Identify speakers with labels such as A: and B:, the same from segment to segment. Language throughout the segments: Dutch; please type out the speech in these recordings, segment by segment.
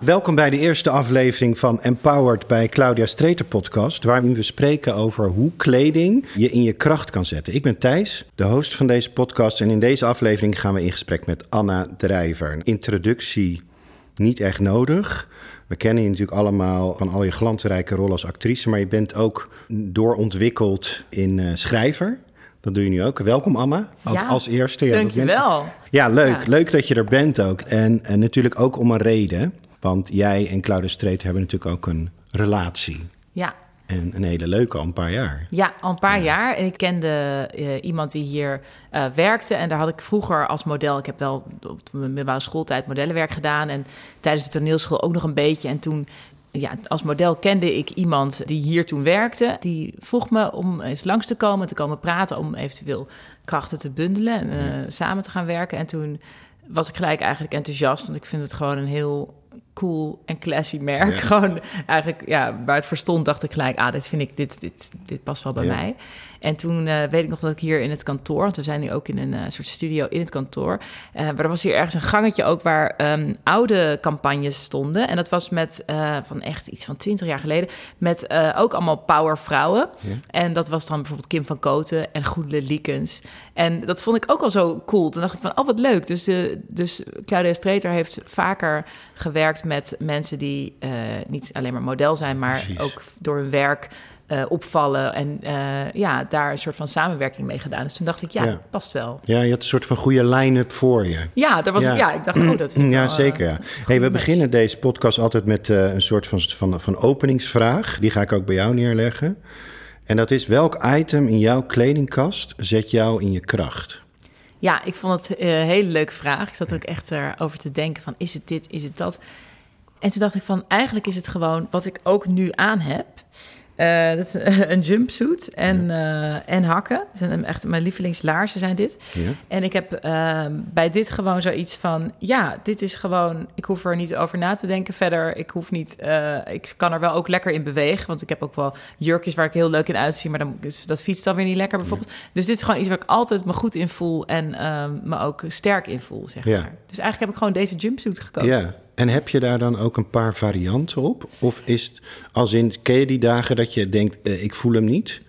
A: Welkom bij de eerste aflevering van Empowered bij Claudia Streeter podcast, waarin we spreken over hoe kleding je in je kracht kan zetten. Ik ben Thijs, de host van deze podcast en in deze aflevering gaan we in gesprek met Anna Drijver. Een introductie niet echt nodig. We kennen je natuurlijk allemaal van al je glansrijke rol als actrice, maar je bent ook doorontwikkeld in uh, schrijver. Dat doe je nu ook. Welkom Anna,
B: ja,
A: als eerste. Ja,
B: Dank je wel.
A: Ja, leuk. Ja. Leuk dat je er bent ook. En, en natuurlijk ook om een reden. Want jij en Claudia Street hebben natuurlijk ook een relatie.
B: Ja.
A: En een hele leuke, al een paar jaar.
B: Ja, al een paar ja. jaar. En ik kende uh, iemand die hier uh, werkte. En daar had ik vroeger als model... Ik heb wel op mijn middelbare schooltijd modellenwerk gedaan. En tijdens de toneelschool ook nog een beetje. En toen ja, als model kende ik iemand die hier toen werkte. Die vroeg me om eens langs te komen, te komen praten... om eventueel krachten te bundelen en uh, samen te gaan werken. En toen was ik gelijk eigenlijk enthousiast. Want ik vind het gewoon een heel cool en classy merk. Ja. Gewoon eigenlijk, ja, waar het voor stond, dacht ik gelijk, ah, dit vind ik, dit, dit, dit past wel bij ja. mij. En toen uh, weet ik nog dat ik hier in het kantoor, want we zijn nu ook in een uh, soort studio in het kantoor, uh, maar er was hier ergens een gangetje ook waar um, oude campagnes stonden. En dat was met, van echt iets van twintig jaar geleden, met ook allemaal power vrouwen. Ja. En dat was dan bijvoorbeeld Kim van Koten en Goedele Liekens. En dat vond ik ook al zo cool. Toen dacht ik van, oh wat leuk. Dus, dus Claudia Streeter heeft vaker gewerkt met mensen die niet alleen maar model zijn, maar Precies. ook door hun werk uh, opvallen en uh, ja, daar een soort van samenwerking mee gedaan. Dus toen dacht ik, ja, ja. past wel.
A: Ja, je had een soort van goede line-up voor je.
B: Ja, daar was ja. Ik, ja, ik dacht, oh, dat
A: Ja,
B: wel,
A: zeker. Ja. Hey, we beginnen deze podcast altijd met een soort van, van, van openingsvraag. Die ga ik ook bij jou neerleggen. En dat is, welk item in jouw kledingkast zet jou in je kracht?
B: Ja, ik vond het een hele leuke vraag. Ik zat ook echt erover te denken van, is het dit, is het dat? En toen dacht ik van, eigenlijk is het gewoon wat ik ook nu aan heb... Uh, dat is een jumpsuit en, ja. uh, en hakken. Dat zijn echt mijn lievelingslaarzen zijn dit. Ja. En ik heb uh, bij dit gewoon zoiets van... ja, dit is gewoon... ik hoef er niet over na te denken verder. Ik hoef niet... eh, ik kan er wel ook lekker in bewegen. Want ik heb ook wel jurkjes waar ik heel leuk in uitzie... maar dan is, dat fietst dan weer niet lekker bijvoorbeeld. Ja. Dus dit is gewoon iets waar ik altijd me goed in voel... en ehm, me ook sterk in voel, zeg maar. Dus eigenlijk heb ik gewoon deze jumpsuit gekozen.
A: En heb je daar dan ook een paar varianten op? Of is het als in, ken je die dagen dat je denkt, uh, ik voel hem niet?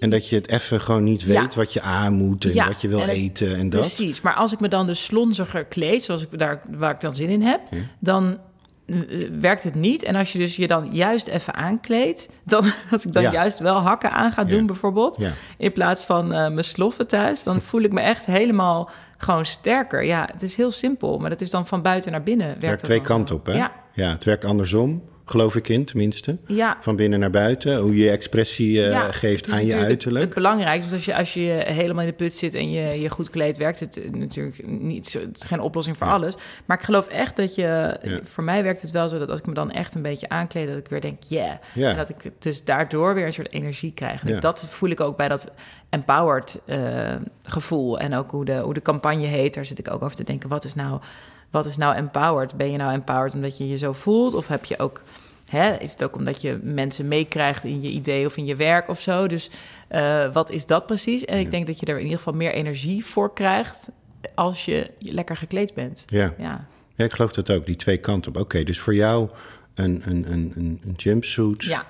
A: En dat je het even gewoon niet weet ja. wat je aan moet en ja, wat je wil en het, eten en dat?
B: Precies, maar als ik me dan dus slonziger kleed, zoals ik daar, waar ik dan zin in heb... Ja. dan uh, werkt het niet. En als je dus je dan juist even aankleedt... dan als ik dan juist wel hakken aan ga doen bijvoorbeeld... in plaats van uh, mijn sloffen thuis... dan voel ik me echt helemaal gewoon sterker. Ja, het is heel simpel, maar dat is dan van buiten naar binnen. Werkt,
A: werkt twee kanten op, hè?
B: Ja.
A: ja, het werkt andersom, geloof ik in tenminste.
B: Ja.
A: Van binnen naar buiten, hoe je expressie uh, ja, geeft aan je uiterlijk.
B: Het, het belangrijkste, want als je, als je helemaal in de put zit en je je goed kleedt, werkt het natuurlijk niet zo, het is geen oplossing voor ja. alles. Maar ik geloof echt dat je, voor mij werkt het wel zo dat als ik me dan echt een beetje aankleed, dat ik weer denk, yeah.
A: Ja.
B: En dat ik dus daardoor weer een soort energie krijg. En dat voel ik ook bij dat empowered uh, gevoel. En ook hoe de, hoe de campagne heet, daar zit ik ook over te denken, wat is nou... Wat is nou empowered? Ben je nou empowered omdat je je zo voelt? Of heb je ook Hè, is het ook omdat je mensen meekrijgt in je idee of in je werk of zo? Dus uh, wat is dat precies? En ik denk dat je er in ieder geval meer energie voor krijgt als je lekker gekleed bent.
A: Ja, ja. ja ik geloof dat ook, die twee kanten op. Oké, okay, dus voor jou een, een, een, een jumpsuit,
B: ja.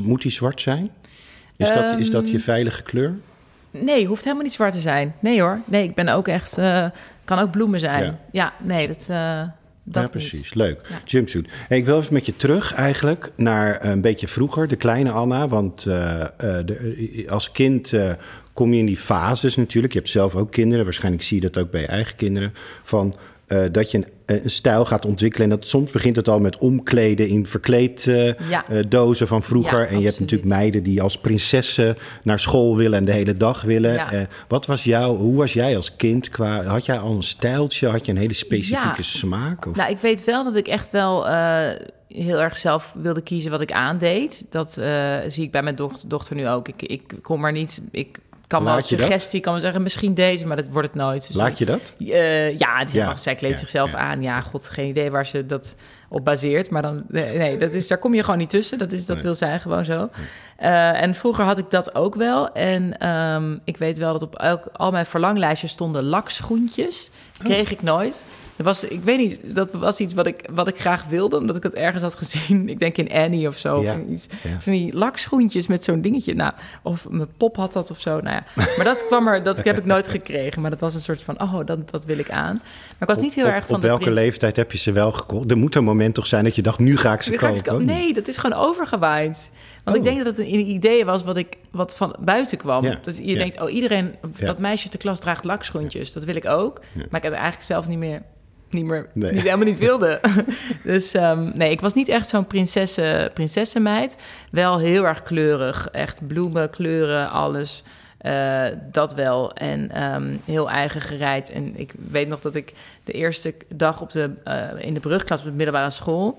A: moet die zwart zijn? Is, um, dat, is dat je veilige kleur?
B: Nee, hoeft helemaal niet zwart te zijn. Nee hoor, nee, ik ben ook echt, uh, kan ook bloemen zijn. Ja, ja nee, dat... Uh, dat
A: ja, precies. Niet. Leuk. Ja. Jumpsuit. Hey, ik wil even met je terug eigenlijk naar een beetje vroeger, de kleine Anna. Want uh, uh, de, als kind kom je in die fases natuurlijk. Je hebt zelf ook kinderen. Waarschijnlijk zie je dat ook bij je eigen kinderen. Van uh, dat je een, een, stijl gaat ontwikkelen. En dat soms begint het al met omkleden in verkleeddozen uh, van vroeger. En absoluut. je hebt natuurlijk meiden die als prinsessen naar school willen en de hele dag willen. Wat was jouw, hoe was jij als kind? Qua, had jij al een stijltje? Had je een hele specifieke smaak? Of?
B: Nou, ik weet wel dat ik echt wel heel erg zelf wilde kiezen wat ik aandeed. Dat zie ik bij mijn dochter, dochter nu ook. Ik, ik kom maar niet. Ik kan wel suggestie, kan wel zeggen, misschien deze, maar dat wordt het nooit.
A: Dus Laat je dat?
B: Uh, ja, die ja. Mag, zij kleedt ja, zichzelf ja. aan. Ja, god, geen idee waar ze dat op baseert. Maar dan, nee, dat is, daar kom je gewoon niet tussen. Dat, is, dat nee. wil zij gewoon zo. Uh, en vroeger had ik dat ook wel. En um, ik weet wel dat op elk, al mijn verlanglijstjes stonden lakschoentjes. Kreeg oh. ik nooit. Was, ik weet niet, dat was iets wat ik, wat ik graag wilde, omdat ik het ergens had gezien. Ik denk in Annie of zo.
A: Ja,
B: of iets,
A: ja.
B: Zo'n die lakschoentjes met zo'n dingetje. Nou, of mijn pop had dat of zo. Nou ja. Maar dat kwam er, dat heb ik nooit gekregen. Maar dat was een soort van, oh, dat, dat wil ik aan. Maar ik was niet heel
A: op,
B: erg van
A: op welke
B: prins-
A: leeftijd heb je ze wel gekocht? Er moet een moment toch zijn dat je dacht, nu ga ik ze
B: ik
A: kopen. Oh,
B: nee, dat is gewoon overgewaaid. Want
A: Oh.
B: ik denk dat het een idee was wat, ik, wat van buiten kwam.
A: Ja,
B: Dus je
A: ja.
B: denkt, oh, iedereen,
A: Ja.
B: dat meisje de klas draagt lakschoentjes. Dat wil ik ook.
A: Ja.
B: Maar ik heb eigenlijk zelf niet meer, niet meer,
A: Nee.
B: niet, helemaal niet wilde. dus ehm, nee, ik was niet echt zo'n prinsessen, prinsessenmeid. Wel heel erg kleurig. Echt bloemen, kleuren, alles. Eh, dat wel. En ehm, heel eigen gereid. En ik weet nog dat ik de eerste dag op de, eh, in de brugklas op de middelbare school...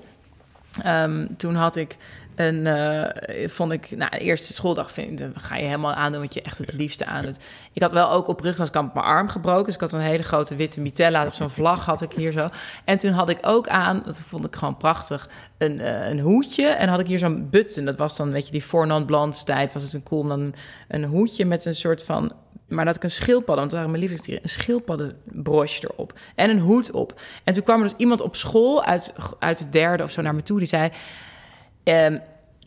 B: Ehm, toen had ik een, eh, vond ik, nou, de eerste schooldag vind, dan ga je helemaal aandoen wat je echt het liefste aandoet. Ik had wel ook op brugklaskamp mijn arm gebroken, dus ik had een hele grote witte mitella, zo'n vlag had ik hier zo. En toen had ik ook aan, dat vond ik gewoon prachtig, een, eh, een hoedje en had ik hier zo'n button. Dat was dan, weet je, die Blanche tijd was het een cool, dan een hoedje met een soort van maar dat ik een schildpadden, want dat waren mijn lievelingsdieren, een schildpaddenbroche erop en een hoed op. En toen kwam er dus iemand op school uit, uit de derde of zo naar me toe, die zei... ehm,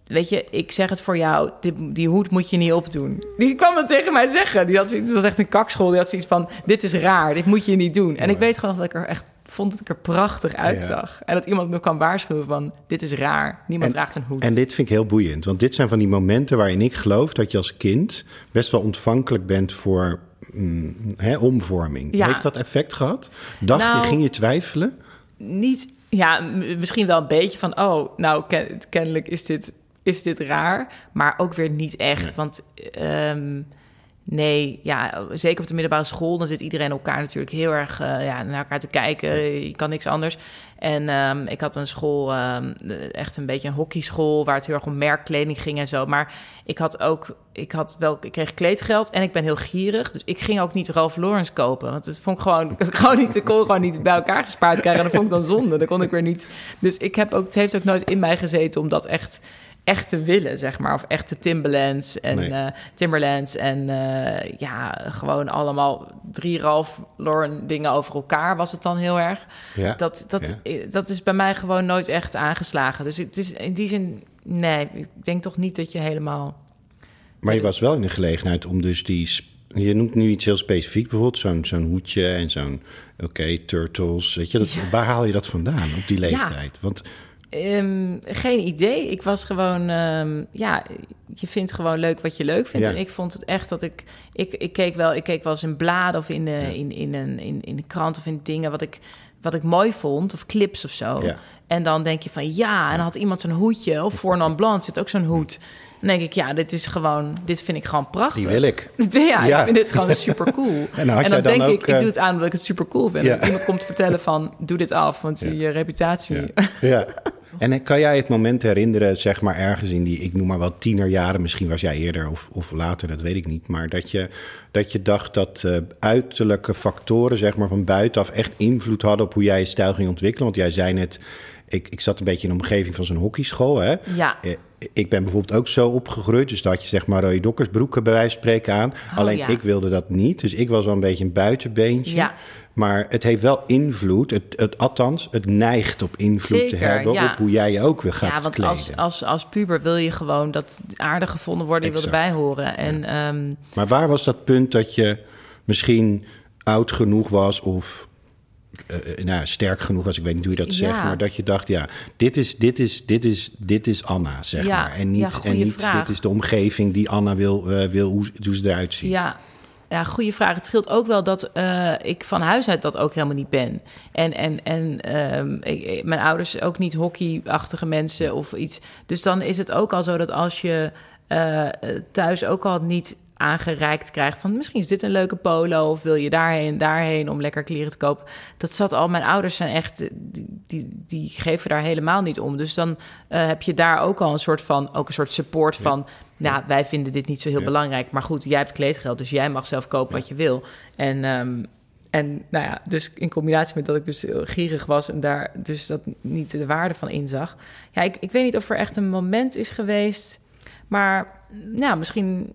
B: weet je, ik zeg het voor jou, die, die hoed moet je niet opdoen. Die kwam dat tegen mij zeggen. Die had zoiets, het was echt een kakschool. Die had zoiets van, dit is raar, dit moet je niet doen. En ik weet gewoon dat ik er echt vond dat ik er prachtig uitzag. En dat iemand me kan waarschuwen van, dit is raar. Niemand
A: En-
B: draagt een hoed.
A: En dit vind ik heel boeiend, want dit zijn van die momenten waarin ik geloof dat je als kind best wel ontvankelijk bent voor mm, hè, omvorming.
B: Ja.
A: Heeft dat effect gehad? Dacht
B: Nou-
A: je, ging je twijfelen?
B: niet, ja, misschien wel een beetje van, oh, nou, ken- kennelijk is dit, is dit raar, maar ook weer niet echt. Want ehm, nee, ja, zeker op de middelbare school, dan zit iedereen elkaar natuurlijk heel erg eh, ja, naar elkaar te kijken. Je kan niks anders. En ehm, ik had een school, ehm, echt een beetje een hockeyschool, waar het heel erg om merkkleding ging en zo. Maar ik had ook, ik had wel, ik kreeg kleedgeld en ik ben heel gierig. Dus ik ging ook niet Ralph Lauren kopen. Want het vond ik gewoon, gewoon niet, ik kon gewoon niet bij elkaar gespaard krijgen. En dat vond ik dan zonde. Dan kon ik weer niet. Dus ik heb ook, het heeft ook nooit in mij gezeten om dat echt, echt te willen, zeg maar. Of echte Timberlands en
A: Nee.
B: eh, Timberlands en eh, ja, gewoon allemaal drie Ralph Lauren dingen over elkaar was het dan heel erg.
A: Ja.
B: Dat, dat,
A: Ja.
B: eh, dat is bij mij gewoon nooit echt aangeslagen. Dus het is in die zin, nee, ik denk toch niet dat je helemaal.
A: Maar je was wel in de gelegenheid om dus die... Je noemt nu iets heel specifiek, bijvoorbeeld zo'n zo'n hoedje en zo'n... Oké, turtles, weet je, dat, waar haal je dat vandaan op die leeftijd? Want
B: Ehm, geen idee. Ik was gewoon, ehm, ja, je vindt gewoon leuk wat je leuk vindt.
A: Ja.
B: En ik vond het echt dat ik, ik, ik keek wel, ik keek wel eens in bladen of in de, in, in, een, in, in de krant of in dingen wat ik, wat ik mooi vond, of clips of zo.
A: Ja.
B: En dan denk je van ja, en dan had iemand zo'n hoedje, of voor Nan Blanc zit ook zo'n hoed. Dan denk ik, ja, dit is gewoon, dit vind ik gewoon prachtig.
A: die wil ik.
B: Ja,
A: Ja.
B: ik vind dit gewoon super cool.
A: En dan jij dan
B: denk
A: ook,
B: ik, ik
A: eh,
B: doe het aan omdat ik het super cool vind.
A: Ja.
B: Iemand komt vertellen van, doe dit af, want je reputatie...
A: Ja. En eh, kan jij het moment herinneren, zeg maar ergens in die, ik noem maar wel tienerjaren, misschien was jij eerder of, of later, dat weet ik niet, maar dat je, dat je dacht dat eh, uiterlijke factoren, zeg maar van buitenaf, echt invloed hadden op hoe jij je stijl ging ontwikkelen? Want jij zei net, ik, ik zat een beetje in de omgeving van zo'n hockeyschool, hè?
B: Ja.
A: Eh, Ik ben bijvoorbeeld ook zo opgegroeid, dus dat je zeg maar rode dokkersbroeken bij wijze van spreken aan. Alleen
B: ja.
A: ik wilde dat niet, dus ik was wel een beetje een buitenbeentje.
B: Ja.
A: Maar het heeft wel invloed, het, het, althans, het neigt op invloed te hebben
B: ja.
A: op hoe jij je ook weer gaat
B: ja, want
A: kleden.
B: als, als, als puber wil je gewoon dat aardig gevonden worden, je wil erbij horen. En ehm,
A: Maar waar was dat punt dat je misschien oud genoeg was of eh, eh, nou, sterk genoeg was, ik weet niet hoe je dat
B: Ja.
A: zegt, maar dat je dacht, ja, dit is, dit is, dit is, dit is Anna, zeg
B: Ja,
A: maar. En niet, en niet
B: vraag.
A: dit is de omgeving die Anna wil, eh, wil hoe, hoe ze eruit ziet.
B: ja, ja, goede vraag. Het scheelt ook wel dat eh, ik van huis uit dat ook helemaal niet ben. En, en, en ehm, ik- mijn ouders ook niet hockeyachtige mensen of iets. Dus dan is het ook al zo dat als je eh, thuis ook al niet aangereikt krijgt van misschien is dit een leuke polo of wil je daarheen daarheen om lekker kleren te kopen. Dat zat al. Mijn ouders zijn echt die, die, die geven daar helemaal niet om. Dus dan eh, heb je daar ook al een soort van ook een soort support van. Nou, wij vinden dit niet zo heel
A: Ja.
B: belangrijk, maar goed, jij hebt kleedgeld, dus jij mag zelf kopen wat je wil. En ehm, en nou ja, dus in combinatie met dat ik dus gierig was en daar dus dat niet de waarde van inzag. Ja, ik, ik weet niet of er echt een moment is geweest, maar nou, misschien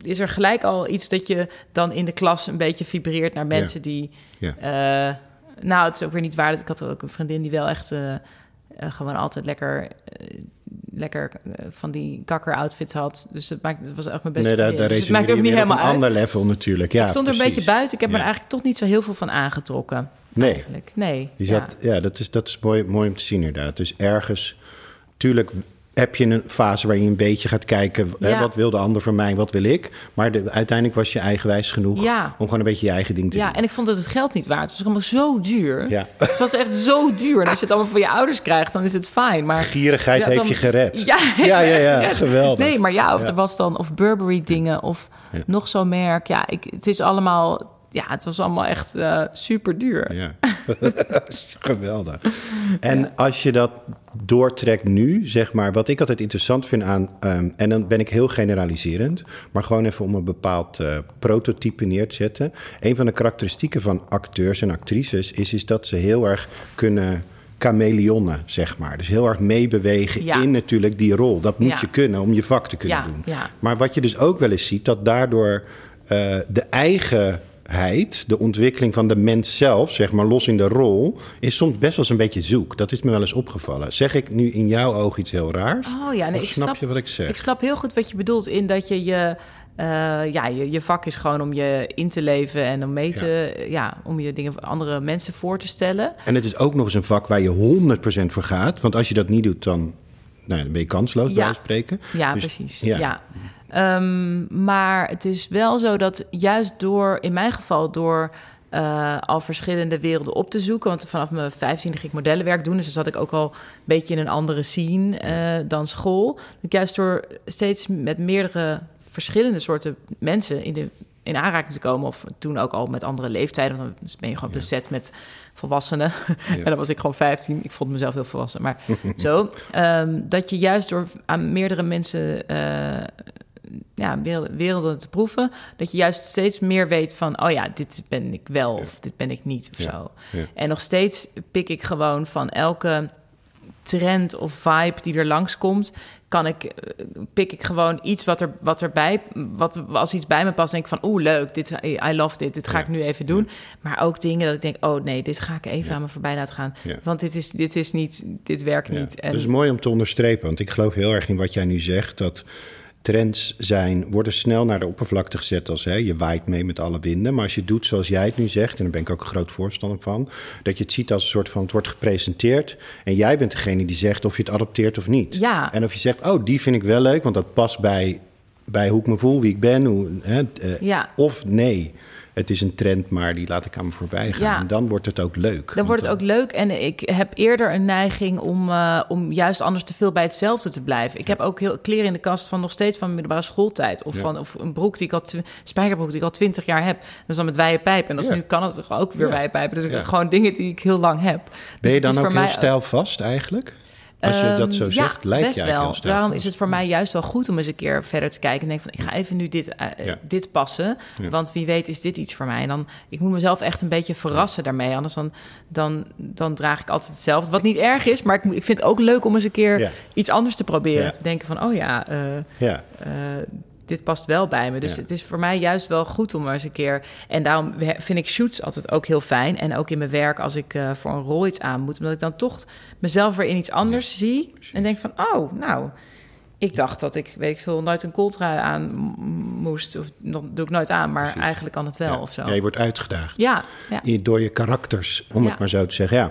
B: is er gelijk al iets dat je dan in de klas een beetje vibreert naar mensen die eh, Nou, het is ook weer niet waar. Ik had ook een vriendin die wel echt uh, gewoon altijd lekker, lekker van die kakker outfits had. Dus het, maakt, het was echt mijn beste
A: nee, daar, daar
B: dus
A: het maakt ook niet helemaal een uit. ander level natuurlijk. Ja,
B: ik stond er een beetje buiten. Ik heb ja. me eigenlijk toch niet zo heel veel van aangetrokken.
A: Nee.
B: Eigenlijk. Nee.
A: Zat, ja. ja, dat is, dat is mooi, mooi om te zien inderdaad. Dus ergens, tuurlijk heb je een fase waar je een beetje gaat kijken... Ja. Hè, wat wil de ander van mij, wat wil ik? Maar de, uiteindelijk was je eigenwijs genoeg
B: ja.
A: om gewoon een beetje je eigen ding te doen.
B: Ja, en ik vond dat het geld niet waard. Het was allemaal zo duur. Ja. Het was echt zo duur. En als je het allemaal van je ouders krijgt, dan is het fijn. Maar
A: Gierigheid heeft je gered.
B: Ja,
A: ja, ja, ja, geweldig.
B: Nee, maar ja, of er was dan... Of Burberry dingen, of nog zo'n merk. Ja, ik, het is allemaal ja, het was allemaal echt uh, super duur.
A: Ja, geweldig. En als je dat doortrekt nu, zeg maar, wat ik altijd interessant vind aan, um, en dan ben ik heel generaliserend, maar gewoon even om een bepaald uh, prototype neer te zetten. Een van de karakteristieken van acteurs en actrices is, is dat ze heel erg kunnen chameleonnen, zeg maar. Dus heel erg meebewegen
B: Ja.
A: in natuurlijk die rol. Dat moet
B: Ja.
A: je kunnen om je vak te kunnen
B: Ja,
A: doen. Maar wat je dus ook wel eens ziet, dat daardoor eh, de de ontwikkeling van de mens zelf, zeg maar los in de rol, is soms best wel eens een beetje zoek. Dat is me wel eens opgevallen. Zeg ik nu in jouw oog iets heel raars?
B: Oh ja, nee,
A: Of
B: ik
A: snap,
B: snap,
A: je wat ik zeg?
B: Ik snap heel goed wat je bedoelt in dat je je... eh, ja, je, je vak is gewoon om je in te leven en om mee te... Ja, om je dingen voor andere mensen voor te stellen.
A: En het is ook nog eens een vak waar je 100% voor gaat. Want als je dat niet doet, dan, nou, dan ben je kansloos,
B: Ja.
A: spreken.
B: Ja,
A: Dus-
B: precies.
A: ja.
B: Ja. Ehm, maar het is wel zo dat juist door, in mijn geval, door eh, al verschillende werelden op te zoeken. Want vanaf mijn 15 ging ik modellenwerk doen. Dus dan zat ik ook al een beetje in een andere scene eh, dan school. Juist door steeds met meerdere verschillende soorten mensen in, de, in aanraking te komen. Of toen ook al met andere leeftijden. Want dan ben je gewoon bezet met volwassenen. en dan was ik gewoon 15. Ik vond mezelf heel volwassen. Maar zo. ehm, dat je juist door aan meerdere mensen eh, ja, werelden, werelden te proeven, dat je juist steeds meer weet van, oh ja, dit ben ik wel of dit ben ik niet of zo. En nog steeds pik ik gewoon van elke trend of vibe die er langskomt, kan ik, pik ik gewoon iets wat, er, wat erbij, wat als iets bij me past, denk ik van, oeh, leuk, dit, I love dit, dit ga
A: Ja,
B: ik nu even doen. Maar ook dingen dat ik denk, oh nee, dit ga ik even aan me voorbij laten gaan, want dit is, dit is niet, dit werkt niet. En,
A: Dat is mooi om te onderstrepen, want ik geloof heel erg in wat jij nu zegt. Dat trends zijn, worden snel naar de oppervlakte gezet als hè, je waait mee met alle winden. Maar als je doet zoals jij het nu zegt, en daar ben ik ook een groot voorstander van, dat je het ziet als een soort van het wordt gepresenteerd. En jij bent degene die zegt of je het adopteert of niet.
B: Ja.
A: En of je zegt, oh, die vind ik wel leuk, want dat past bij, bij hoe ik me voel, wie ik ben. Hoe, hè, eh,
B: Ja.
A: Of nee. Het is een trend, maar die laat ik aan me voorbij gaan.
B: Ja.
A: En dan wordt het ook leuk.
B: Dan
A: Want
B: wordt het ook leuk. En ik heb eerder een neiging om, eh, om juist anders te veel bij hetzelfde te blijven. Ik heb ook heel kleren in de kast van nog steeds van mijn middelbare schooltijd. Of,
A: Ja.
B: van, of een broek die ik al, spijkerbroek die ik al twintig jaar heb. Dat is dan met wijde pijpen. En als nu kan het toch ook weer wijde pijpen. Dus gewoon dingen die ik heel lang heb. Dus
A: Ben je
B: het
A: dan ook heel
B: mij
A: stijlvast eigenlijk? Als je dat zo
B: Ehm,
A: zegt,
B: ja,
A: lijkt
B: best
A: je
B: wel.
A: heel.
B: Daarom is het voor mij juist wel goed om eens een keer verder te kijken. En denk van, ik ga even nu dit, eh,
A: Ja.
B: dit passen.
A: Ja.
B: Want wie weet is dit iets voor mij. En dan, ik moet mezelf echt een beetje verrassen daarmee. Anders dan, dan, dan draag ik altijd hetzelfde. Wat niet erg is, maar ik, ik vind het ook leuk om eens een keer
A: Ja.
B: iets anders te proberen. Te denken van, oh ja, eh,
A: Ja,
B: eh, dit past wel bij me. Dus
A: Ja.
B: het is voor mij juist wel goed om eens een keer... En daarom vind ik shoots altijd ook heel fijn. En ook in mijn werk als ik eh, voor een rol iets aan moet. Omdat ik dan toch mezelf weer in iets anders zie. En denk van, oh, nou... Ik dacht dat ik, weet ik veel, nooit een kooltrui aan moest. Of dat doe ik nooit aan, maar
A: Precies.
B: eigenlijk kan het wel
A: ja.
B: of zo.
A: Ja, je wordt uitgedaagd.
B: Ja,
A: Door je karakters, om het maar zo te zeggen. Ja,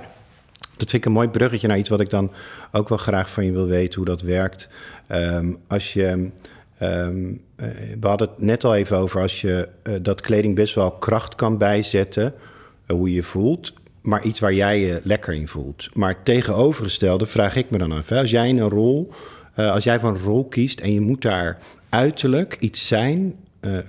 A: dat vind ik een mooi bruggetje naar iets wat ik dan ook wel graag van je wil weten hoe dat werkt. Ehm, als je, ehm, eh, we hadden het net al even over als je eh, dat kleding best wel kracht kan bijzetten, eh, hoe je voelt. Maar iets waar jij je lekker in voelt. Maar tegenovergestelde vraag ik me dan af. Als jij in een rol, als jij voor een rol kiest en je moet daar uiterlijk iets zijn,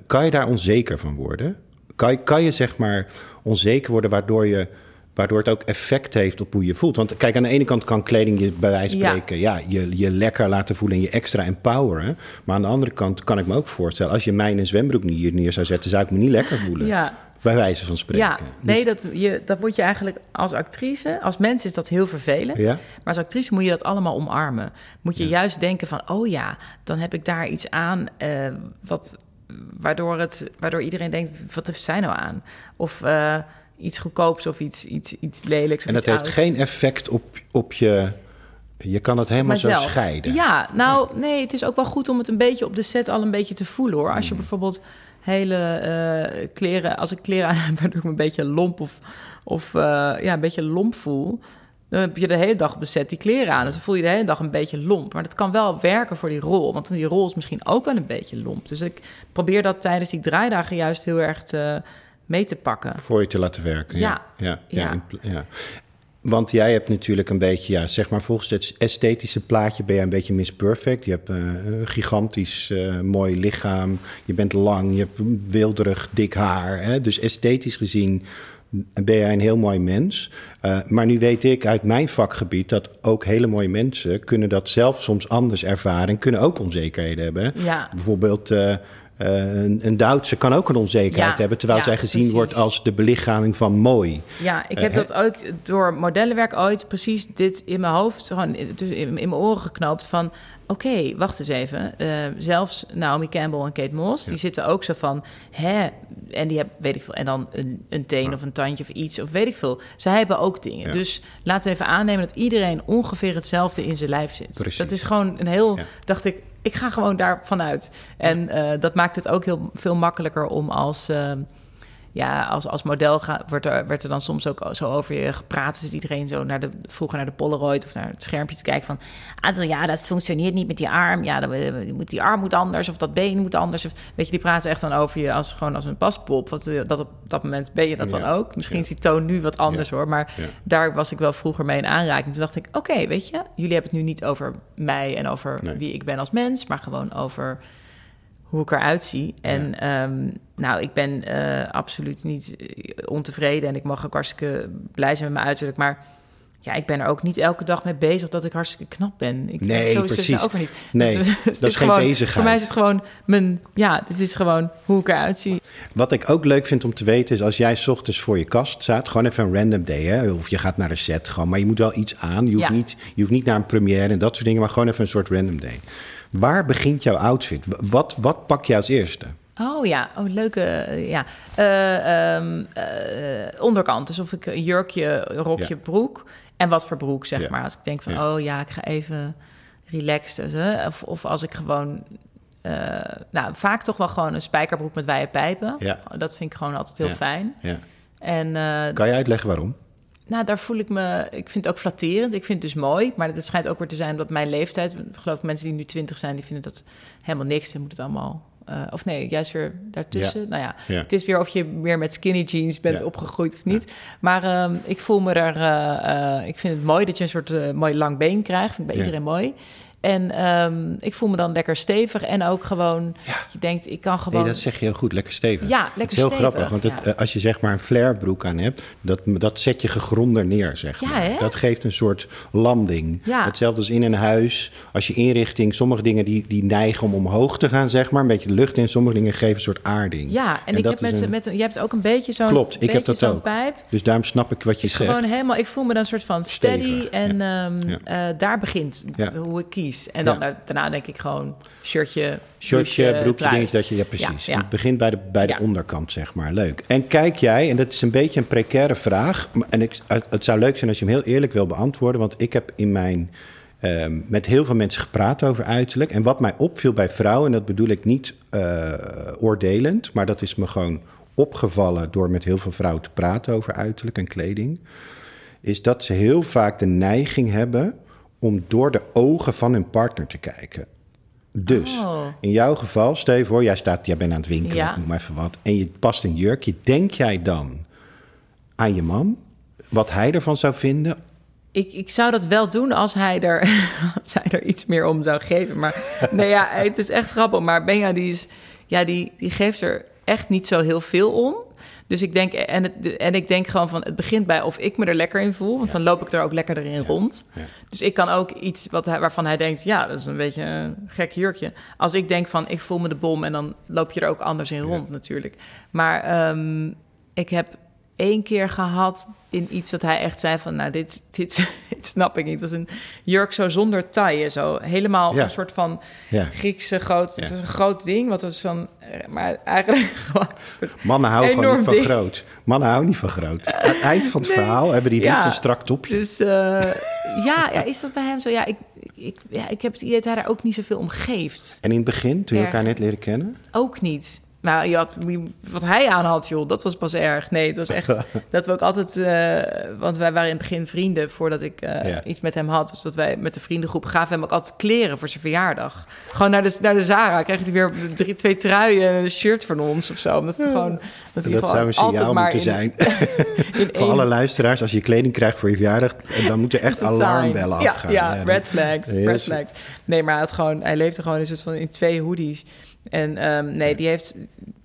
A: kan je daar onzeker van worden? Kan kan je zeg maar onzeker worden waardoor, je, waardoor het ook effect heeft op hoe je voelt? Want kijk, aan de ene kant kan kleding je bij wijze van spreken ja. je, je lekker laten voelen en je extra empoweren. Maar aan de andere kant kan ik me ook voorstellen, als je mij in een zwembroek hier neer zou zetten, zou ik me niet lekker voelen.
B: Ja.
A: Bij wijze van spreken.
B: Ja, nee, dat, je, dat moet je eigenlijk als actrice... Als mens is dat heel vervelend.
A: Ja?
B: Maar als actrice moet je dat allemaal omarmen. Moet je juist denken van... oh ja, dan heb ik daar iets aan... eh, wat, waardoor, het, waardoor iedereen denkt... wat heeft zij nou aan? Of... eh, iets goedkoops of iets, iets, iets lelijks. Of
A: En dat
B: iets
A: heeft
B: ouds.
A: geen effect op, op je... Je kan het helemaal zo scheiden.
B: Ja, nou nee, het is ook wel goed om het een beetje op de set al een beetje te voelen hoor. Als je bijvoorbeeld hele eh, kleren, als ik kleren aan heb waardoor ik me een beetje lomp of, of eh, ja, een beetje lomp voel. Dan heb je de hele dag op de set die kleren aan. Dus dan voel je de hele dag een beetje lomp. Maar dat kan wel werken voor die rol. Want die rol is misschien ook wel een beetje lomp. Dus ik probeer dat tijdens die draaidagen juist heel erg te, mee te pakken.
A: Voor je te laten werken. Ja.
B: Ja.
A: Ja. Want jij hebt natuurlijk een beetje, ja, zeg maar volgens het esthetische plaatje ben jij een beetje Miss Perfect. Je hebt eh, een gigantisch eh, mooi lichaam. Je bent lang, je hebt wilderig dik haar. Hè? Dus esthetisch gezien ben jij een heel mooi mens. Eh, maar nu weet ik uit mijn vakgebied dat ook hele mooie mensen kunnen dat zelf soms anders ervaren en kunnen ook onzekerheden hebben.
B: Ja.
A: Bijvoorbeeld een, een Duitse kan ook een onzekerheid
B: Ja,
A: hebben, terwijl
B: ja,
A: zij gezien
B: precies.
A: wordt als de belichaming van mooi.
B: Ja, ik
A: Eh,
B: heb dat ook door modellenwerk ooit precies dit in mijn hoofd, gewoon in, in, in mijn oren geknoopt van... Oké, wacht eens even. Eh, zelfs Naomi Campbell en Kate Moss, die zitten ook zo van... Hè, en die hebben, weet ik veel, en dan een, een teen of een tandje of iets, of weet ik veel. Zij hebben ook dingen.
A: Ja.
B: Dus laten we even aannemen dat iedereen ongeveer hetzelfde in zijn lijf zit.
A: Precies.
B: Dat is gewoon een heel, dacht ik, ik ga gewoon daarvan uit. En eh, dat maakt het ook heel veel makkelijker om als... eh, ja, als, als model ga, wordt er, werd er dan soms ook zo over je gepraat. Dus iedereen zo naar de, vroeger naar de Polaroid of naar het schermpje te kijken van... Also ja, dat functioneert niet met die arm. Ja, dan, eh, moet, die arm moet anders of dat been moet anders. Of, weet je, die praten echt dan over je als, gewoon als een paspop. Want eh, dat op dat moment ben je dat dan ook. Misschien
A: Ja.
B: is die toon nu wat anders
A: Ja.
B: hoor. Maar daar was ik wel vroeger mee in aanraking. Toen dacht ik, oké, weet je... Jullie hebben het nu niet over mij en over
A: Nee.
B: wie ik ben als mens... maar gewoon over hoe ik eruit zie. En ehm, nou, ik ben eh, absoluut niet eh, ontevreden en ik mag ook hartstikke blij zijn met mijn uiterlijk. Maar ja, ik ben er ook niet elke dag mee bezig dat ik hartstikke knap ben. Ik,
A: Nee,
B: zo is
A: precies.
B: nou ook niet.
A: Nee,
B: Dus
A: dat is geen
B: gewoon,
A: bezigheid.
B: Voor mij is het gewoon mijn, ja, dit is gewoon hoe ik eruit zie.
A: Wat ik ook leuk vind om te weten is als jij 's ochtends voor je kast staat, gewoon even een random day, hè? of je gaat naar de set, gewoon, maar je moet wel iets aan. Je hoeft,
B: Ja.
A: niet, je hoeft niet naar een première en dat soort dingen, maar gewoon even een soort random day. Waar begint jouw outfit? Wat, wat pak je als eerste?
B: Oh ja, oh, leuke, eh, ja. Ehm, eh, onderkant, dus of ik een jurkje, rokje,
A: Ja.
B: broek. En wat voor broek, zeg
A: Ja.
B: maar. Als ik denk van,
A: Ja.
B: oh ja, ik ga even relaxed. dus. Of, of als ik gewoon... nou, vaak toch wel gewoon een spijkerbroek met wijde pijpen.
A: Ja.
B: Dat vind ik gewoon altijd heel fijn.
A: Ja.
B: En
A: Kan je uitleggen waarom?
B: Nou, daar voel ik me... Ik vind het ook flatterend. Ik vind het dus mooi. Maar het schijnt ook weer te zijn dat mijn leeftijd... Ik geloof mensen die nu twintig zijn, die vinden dat helemaal niks. Dan moet het allemaal... eh, of nee, juist weer daartussen.
A: Ja.
B: Nou ja,
A: Ja.
B: het is weer of je meer met skinny jeans bent
A: Ja.
B: opgegroeid of niet. Maar ehm, ik voel me er... eh, eh, ik vind het mooi dat je een soort mooi lang been krijgt. Vind ik bij iedereen mooi. En ehm, ik voel me dan lekker stevig. En ook gewoon... Je denkt, ik kan gewoon...
A: Nee, dat zeg je heel goed, lekker stevig.
B: Ja,
A: Het
B: lekker
A: is heel
B: stevig,
A: grappig, want
B: ja.
A: eh, als je zeg maar een flairbroek aan hebt, dat, dat zet je gegronder neer, zeg
B: Ja,
A: maar.
B: hè?
A: Dat geeft een soort landing.
B: Ja.
A: Hetzelfde als in een huis. Als je inrichting, sommige dingen die, die neigen om omhoog te gaan, zeg maar. Een beetje lucht in, sommige dingen geven een soort aarding.
B: Ja, en, ik
A: dat
B: heb met,
A: een-
B: met je hebt ook een beetje zo'n
A: Klopt, ik heb dat ook.
B: pijp.
A: Dus daarom snap ik wat je
B: is
A: zegt.
B: gewoon helemaal, ik voel me dan een soort van steady
A: Stevig,
B: en ehm,
A: Ja.
B: eh, daar begint
A: Ja.
B: hoe ik kies. En dan
A: Ja.
B: daarna denk ik gewoon shirtje,
A: Shirtje, broekje,
B: trui.
A: dingetje, dat je, ja precies.
B: Ja, ja.
A: Het begint bij de, bij de onderkant, zeg maar. Leuk. En kijk jij, en dat is een beetje een precaire vraag, en ik, het zou leuk zijn als je hem heel eerlijk wil beantwoorden, want ik heb in mijn, ehm, met heel veel mensen gepraat over uiterlijk. En wat mij opviel bij vrouwen, en dat bedoel ik niet eh, oordelend, maar dat is me gewoon opgevallen door met heel veel vrouwen te praten over uiterlijk en kleding, is dat ze heel vaak de neiging hebben om door de ogen van hun partner te kijken. Dus
B: Oh.
A: in jouw geval, stel je voor, jij, staat, jij bent aan het winkelen,
B: Ja.
A: ik noem maar even wat, en je past een jurkje. Denk jij dan aan je man? Wat hij ervan zou vinden?
B: Ik, ik zou dat wel doen als hij, er, als hij er iets meer om zou geven. Maar nee, ja, het is echt grappig. Maar Benja, die, is, ja, die, die geeft er echt niet zo heel veel om. Dus ik denk, en, het, en ik denk gewoon van, het begint bij of ik me er lekker in voel. Want dan loop ik er ook lekker erin rond.
A: ja.
B: Dus ik kan ook iets wat hij, waarvan hij denkt, ja, dat is een beetje een gek jurkje. Als ik denk van, ik voel me de bom en dan loop je er ook anders in rond natuurlijk. Maar ehm, ik heb één keer gehad in iets dat hij echt zei van... nou, dit, dit, dit snap ik niet. Het was een jurk zo zonder taille, zo helemaal
A: Ja.
B: zo'n soort van
A: Ja.
B: Griekse groot...
A: Ja.
B: Het was een groot ding, wat was dan... Maar eigenlijk gewoon
A: Mannen houden gewoon niet van
B: ding.
A: groot. Mannen houden niet van groot. Aan het eind van het
B: Nee.
A: verhaal hebben die
B: Ja.
A: een strak topje.
B: Dus eh, ja, ja, is dat bij hem zo? Ja ik, ik, ja, ik heb het idee dat hij daar ook niet zoveel om geeft.
A: En in het begin, toen je elkaar net leren kennen?
B: Ook niet. Maar je had, wat hij aan had, joh, dat was pas erg. Nee, het was echt dat we ook altijd... eh, want wij waren in het begin vrienden voordat ik eh,
A: Ja.
B: iets met hem had. Dus dat wij met de vriendengroep gaven hem ook altijd kleren voor zijn verjaardag. Gewoon naar de, naar de Zara kreeg hij weer drie, twee truien en een shirt van ons of zo. Omdat het gewoon... Dat,
A: zou een signaal moeten
B: in,
A: zijn.
B: in
A: Voor alle luisteraars, als je kleding krijgt voor je verjaardag... dan echt
B: Dat is een
A: alarmbellen afgaan.
B: Ja, red flags. Red flags. Nee, maar hij, had gewoon, hij leefde gewoon in, een soort van, in twee hoodies. En ehm, nee, die heeft,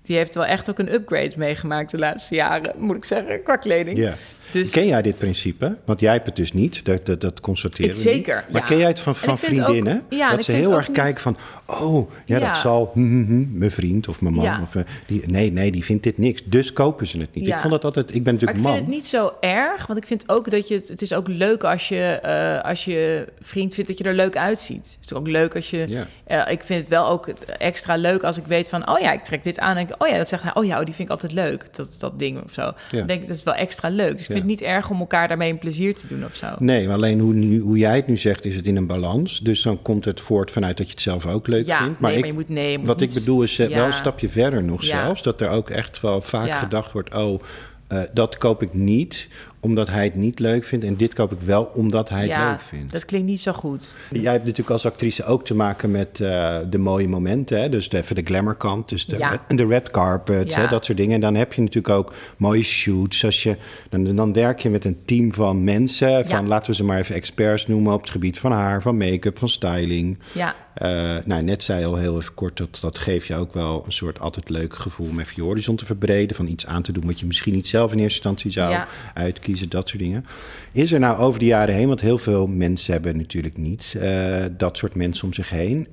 B: die heeft wel echt ook een upgrade meegemaakt de laatste jaren, moet ik zeggen, qua kleding.
A: Ja.
B: Dus
A: Ken jij dit principe? Want jij hebt het dus niet, dat, dat, dat constateren
B: Ik
A: niet.
B: zeker,
A: Maar
B: ja.
A: ken jij het van, van
B: ik
A: vriendinnen?
B: ook- ja,
A: dat
B: ik
A: ze heel erg
B: niet-
A: kijken van... oh, ja,
B: Ja.
A: dat zal hm, hm, hm, mijn vriend of mijn man. Of, eh, die, nee, nee, die vindt dit niks. Dus kopen ze het niet. Ik vond dat altijd... Ik ben
B: Maar
A: natuurlijk
B: ik
A: man.
B: vind het niet zo erg, want ik vind ook dat je het, het is ook leuk als je, eh, als je vriend vindt dat je er leuk uitziet. Het is ook leuk als je, eh, ik vind het wel ook extra leuk als ik weet van, oh ja, ik trek dit aan en ik, oh ja, dat zegt hij, oh ja, oh, die vind ik altijd leuk, dat, dat ding of zo. Dan denk ik, dat is wel extra leuk. Dus ik vind het niet erg om elkaar daarmee een plezier te doen of zo.
A: Nee, maar alleen hoe, nu, hoe jij het nu zegt, is het in een balans. Dus dan komt het voort vanuit dat je het zelf ook leuk
B: Ja,
A: vindt.
B: nee,
A: ik,
B: maar je moet- nee, je moet
A: wat
B: niet-
A: ik bedoel is eh, wel een stapje verder nog zelfs. Dat er ook echt wel vaak gedacht wordt... oh, eh, dat koop ik niet omdat hij het niet leuk vindt. En dit koop ik wel omdat hij het
B: ja,
A: leuk vindt.
B: dat klinkt niet zo goed.
A: Jij hebt natuurlijk als actrice ook te maken met eh, de mooie momenten. Hè? Dus de, even de glamourkant, dus de,
B: Ja.
A: de red carpet,
B: Ja.
A: hè? dat soort dingen. En dan heb je natuurlijk ook mooie shoots. Als je, dan, dan werk je met een team van mensen. Van. Laten we ze maar even experts noemen op het gebied van haar, van make-up, van styling.
B: Ja,
A: Eh, nou, net zei je al heel even kort, dat, dat geeft je ook wel een soort altijd leuk gevoel om even je horizon te verbreden. Van iets aan te doen wat je misschien niet zelf in eerste instantie zou
B: Ja.
A: Dat soort dingen. Is er nou over de jaren heen, want heel veel mensen hebben natuurlijk niet eh, dat soort mensen om zich heen.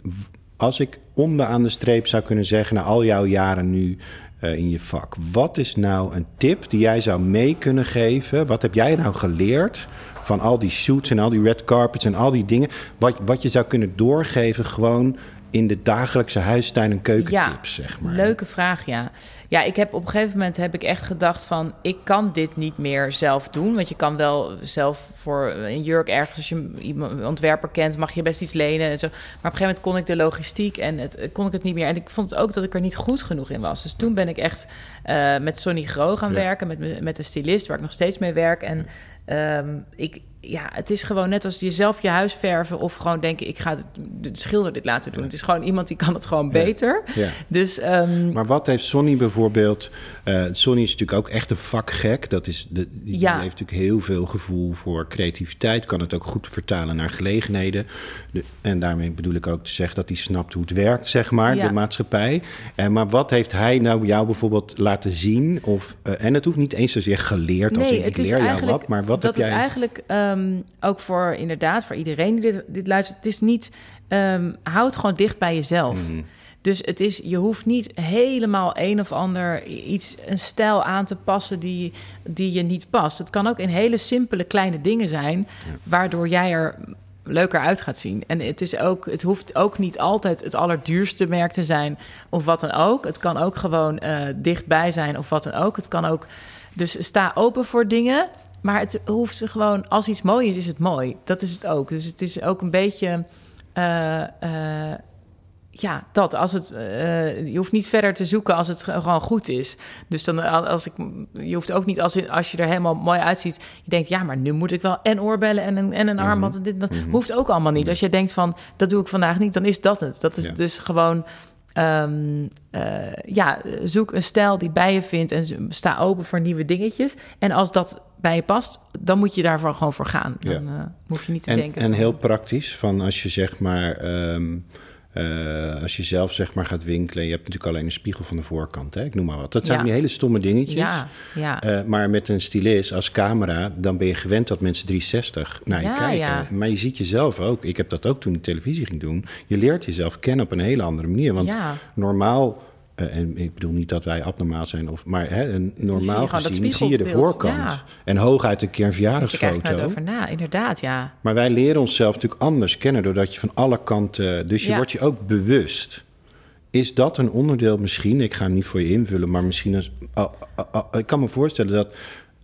A: Als ik onderaan de streep zou kunnen zeggen, na al jouw jaren nu eh, in je vak, wat is nou een tip die jij zou mee kunnen geven? Wat heb jij nou geleerd van al die shoots en al die red carpets en al die dingen, wat, wat je zou kunnen doorgeven gewoon in de dagelijkse huistuin- en keukentips, zeg maar?
B: Leuke vraag, ja. Ja, ik heb op een gegeven moment heb ik echt gedacht van... ik kan dit niet meer zelf doen. Want je kan wel zelf voor een jurk ergens... als je iemand een ontwerper kent, mag je best iets lenen en zo. Maar op een gegeven moment kon ik de logistiek en het, kon ik het niet meer. En ik vond het ook dat ik er niet goed genoeg in was. Dus toen ben ik echt eh, met Sonny Gro gaan
A: Ja.
B: werken... Met, me- met de stylist, waar ik nog steeds mee werk. En ehm, ik, ja, het is gewoon net als jezelf je huis verven... of gewoon denken, ik ga de, de schilder dit laten doen. Het is gewoon iemand die kan het gewoon beter.
A: Ja.
B: Dus ehm,
A: Maar wat heeft Sonny bijvoorbeeld? eh Sonny is natuurlijk ook echt een vakgek. Dat is de, die heeft natuurlijk heel veel gevoel voor creativiteit. Kan het ook goed vertalen naar gelegenheden. De- en daarmee bedoel ik ook te zeggen dat hij snapt hoe het werkt, zeg maar, de maatschappij. En maar wat heeft hij nou jou bijvoorbeeld laten zien? Of, eh, en het hoeft niet eens zozeer geleerd als in, ik leer jou wat. Maar wat
B: dat
A: heb jij...
B: eigenlijk ehm, ook voor inderdaad voor iedereen die dit, dit luistert, het is niet ehm houd gewoon dicht bij jezelf.
A: Mhm.
B: Dus het is, je hoeft niet helemaal een of ander iets, een stijl aan te passen die, die je niet past. Het kan ook in hele simpele kleine dingen zijn, waardoor jij er leuker uit gaat zien. En het, is ook, het hoeft ook niet altijd het allerduurste merk te zijn of wat dan ook. Het kan ook gewoon eh, dichtbij zijn of wat dan ook. Het kan ook, dus sta open voor dingen. Maar het hoeft gewoon, als iets mooi is, is het mooi. Dat is het ook. Dus het is ook een beetje. eh, eh, ja, dat. Als het, eh, je hoeft niet verder te zoeken als het ge- gewoon goed is. Dus dan, als ik, je hoeft ook niet als, als je er helemaal mooi uitziet. Je denkt, ja, maar nu moet ik wel en oorbellen en een, en een armband. En dit, dat hoeft ook allemaal niet. Als je denkt van, dat doe ik vandaag niet, dan is dat het. Dat is
A: Ja.
B: dus gewoon, ehm, eh, ja, zoek een stijl die bij je vindt en sta open voor nieuwe dingetjes. En als dat bij je past, dan moet je daarvoor gewoon voor gaan. Dan
A: Ja.
B: eh, hoef je niet te
A: En,
B: denken.
A: en heel praktisch, van als je zeg maar, ehm, eh, als je zelf zeg maar gaat winkelen, je hebt natuurlijk alleen een spiegel van de voorkant, hè? ik noem maar wat. Dat zijn
B: Ja.
A: die hele stomme dingetjes.
B: Ja, ja.
A: Eh, maar met een stylist als camera, dan ben je gewend dat mensen 360 naar je kijken. Maar je ziet jezelf ook. Ik heb dat ook toen ik televisie ging doen. Je leert jezelf kennen op een hele andere manier. Want normaal eh, en ik bedoel niet dat wij abnormaal zijn, of, maar hè, een normaal gezien zie je de voorkant.
B: ja.
A: En hooguit een keer een
B: er
A: verjaardagsfoto.
B: over na, inderdaad, ja.
A: Maar wij leren onszelf natuurlijk anders kennen doordat je van alle kanten. Dus je
B: Ja.
A: wordt je ook bewust. Is dat een onderdeel misschien? Ik ga hem niet voor je invullen, maar misschien. Als, ah, ah, ik kan me voorstellen dat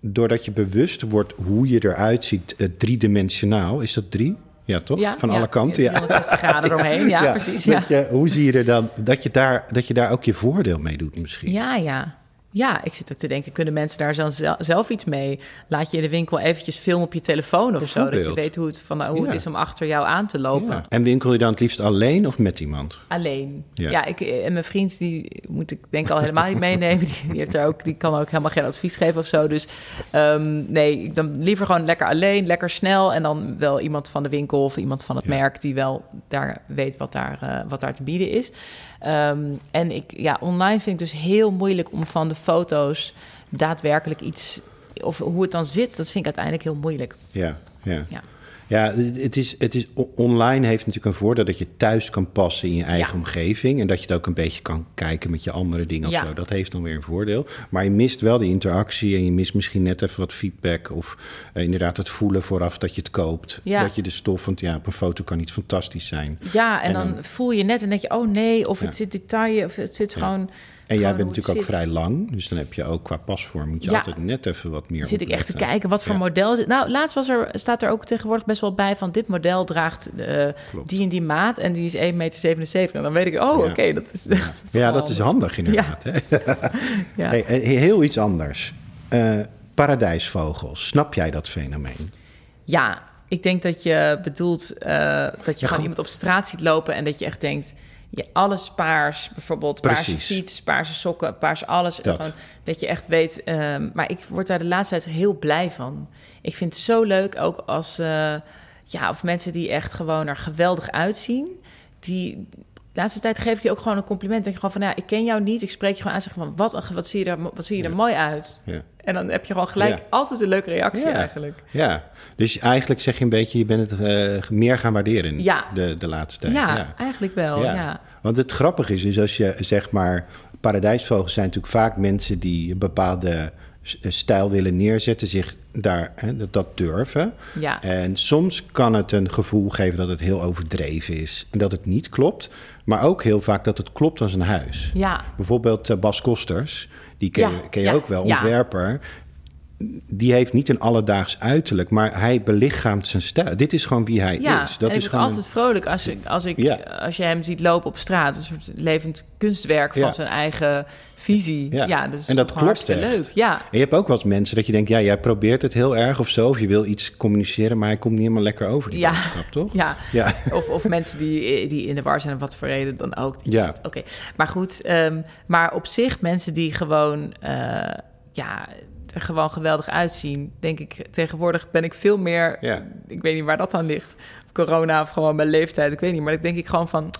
A: doordat je bewust wordt hoe je eruit ziet, eh, driedimensionaal. Is dat drie? Ja, toch?
B: ja
A: van alle kanten. Ja.
B: 360 graden eromheen, ja, precies.
A: Je, hoe zie je er dan dat je, daar, dat je daar ook je voordeel mee doet, misschien?
B: Ja, ja. Ja, ik zit ook te denken, kunnen mensen daar zelf iets mee? Laat je in de winkel eventjes filmen op je telefoon of zo, dat je weet hoe, het, van, hoe het is om achter jou aan te lopen.
A: Ja. En winkel je dan het liefst alleen of met iemand?
B: Alleen.
A: Ja.
B: Ja, ik, en mijn vriend, die moet ik denk ik al helemaal niet meenemen. Die, die, heeft er ook, die kan ook helemaal geen advies geven of zo. Dus ehm, nee, ik dan liever gewoon lekker alleen, lekker snel. En dan wel iemand van de winkel of iemand van het merk die wel daar weet wat daar, eh, wat daar te bieden is. Ehm, en ik, ja, online vind ik dus heel moeilijk om van de foto's daadwerkelijk iets... Of hoe het dan zit, dat vind ik uiteindelijk heel moeilijk.
A: Ja, ja.
B: Ja.
A: Ja, het is, het is, online heeft natuurlijk een voordeel dat je thuis kan passen in je eigen
B: Ja.
A: omgeving. En dat je het ook een beetje kan kijken met je andere dingen of
B: Ja.
A: zo. Dat heeft dan weer een voordeel. Maar je mist wel de interactie en je mist misschien net even wat feedback. Of eh, inderdaad het voelen vooraf dat je het koopt.
B: Ja.
A: Dat je de stof, want ja, op een foto kan iets fantastisch zijn.
B: Ja, en,
A: En
B: dan,
A: dan-
B: voel je net en denk je, oh nee, of het zit detail, of het zit gewoon...
A: En jij bent natuurlijk ook vrij lang. Dus dan heb je ook qua pasvorm moet je
B: Ja.
A: altijd net even wat meer
B: zit ik echt te kijken wat voor
A: Ja.
B: model. Nou, laatst was er, staat er ook tegenwoordig best wel bij van dit model draagt eh, die en die maat en die is 1,77 meter. En dan weet ik, oh,
A: Ja.
B: oké, dat is.
A: Ja, dat is handig inderdaad. Hè?
B: Ja.
A: Hey, heel iets anders. Eh, paradijsvogels, snap jij dat fenomeen?
B: Ja, ik denk dat je bedoelt eh, dat je gewoon- iemand op straat ziet lopen en dat je echt denkt. Ja, alles paars, bijvoorbeeld paarse fiets, paarse sokken, paars alles.
A: Dat.
B: Gewoon, dat je echt weet. ehm, maar ik word daar de laatste tijd heel blij van. Ik vind het zo leuk, ook als eh, ja, of mensen die echt gewoon er geweldig uitzien. Die de laatste tijd geeft hij ook gewoon een compliment. Denk je gewoon van, ja, ik ken jou niet. Ik spreek je gewoon aan, zeg van, wat, wat zie je er, wat zie je er
A: Ja.
B: mooi uit.
A: Ja.
B: En dan heb je gewoon gelijk
A: Ja.
B: altijd een leuke reactie
A: Ja.
B: eigenlijk.
A: Ja, dus eigenlijk zeg je een beetje, je bent het eh, meer gaan waarderen
B: Ja.
A: de, de laatste tijd.
B: Ja, eigenlijk wel.
A: Ja. Want het grappige is, is als je zeg maar, paradijsvogels zijn natuurlijk vaak mensen die een bepaalde eh, stijl willen neerzetten, zich daar hè, dat, dat durven.
B: Ja.
A: En soms kan het een gevoel geven dat het heel overdreven is en dat het niet klopt, maar ook heel vaak dat het klopt als een huis.
B: Ja,
A: Bijvoorbeeld eh, Bas Kosters, die ken,
B: Ja,
A: je- ken je
B: ja,
A: ook wel, ontwerper. Die heeft niet een alledaags uiterlijk, maar hij belichaamt zijn stijl. Dit is gewoon wie hij
B: ja.
A: is. Dat
B: en ik
A: is
B: altijd vrolijk als, ik, als, ik,
A: Ja.
B: als je hem ziet lopen op straat. Een soort levend kunstwerk van
A: Ja.
B: zijn eigen visie.
A: Ja.
B: Ja,
A: En dat klopt echt.
B: leuk. Ja,
A: En je hebt ook wel eens mensen dat je denkt, ja, jij probeert het heel erg of zo, of je wil iets communiceren, maar hij komt niet helemaal lekker over die
B: Ja.
A: boodschap, toch?
B: ja.
A: Ja.
B: Of, of mensen die, die in de war zijn, om wat voor reden dan ook.
A: Ja.
B: Oké, maar goed. ehm, maar op zich, mensen die gewoon, eh, ja, er gewoon geweldig uitzien, denk ik. Tegenwoordig ben ik veel meer,
A: Ja.
B: ik weet niet waar dat aan ligt. Corona of gewoon mijn leeftijd, ik weet niet. Maar ik denk ik gewoon van,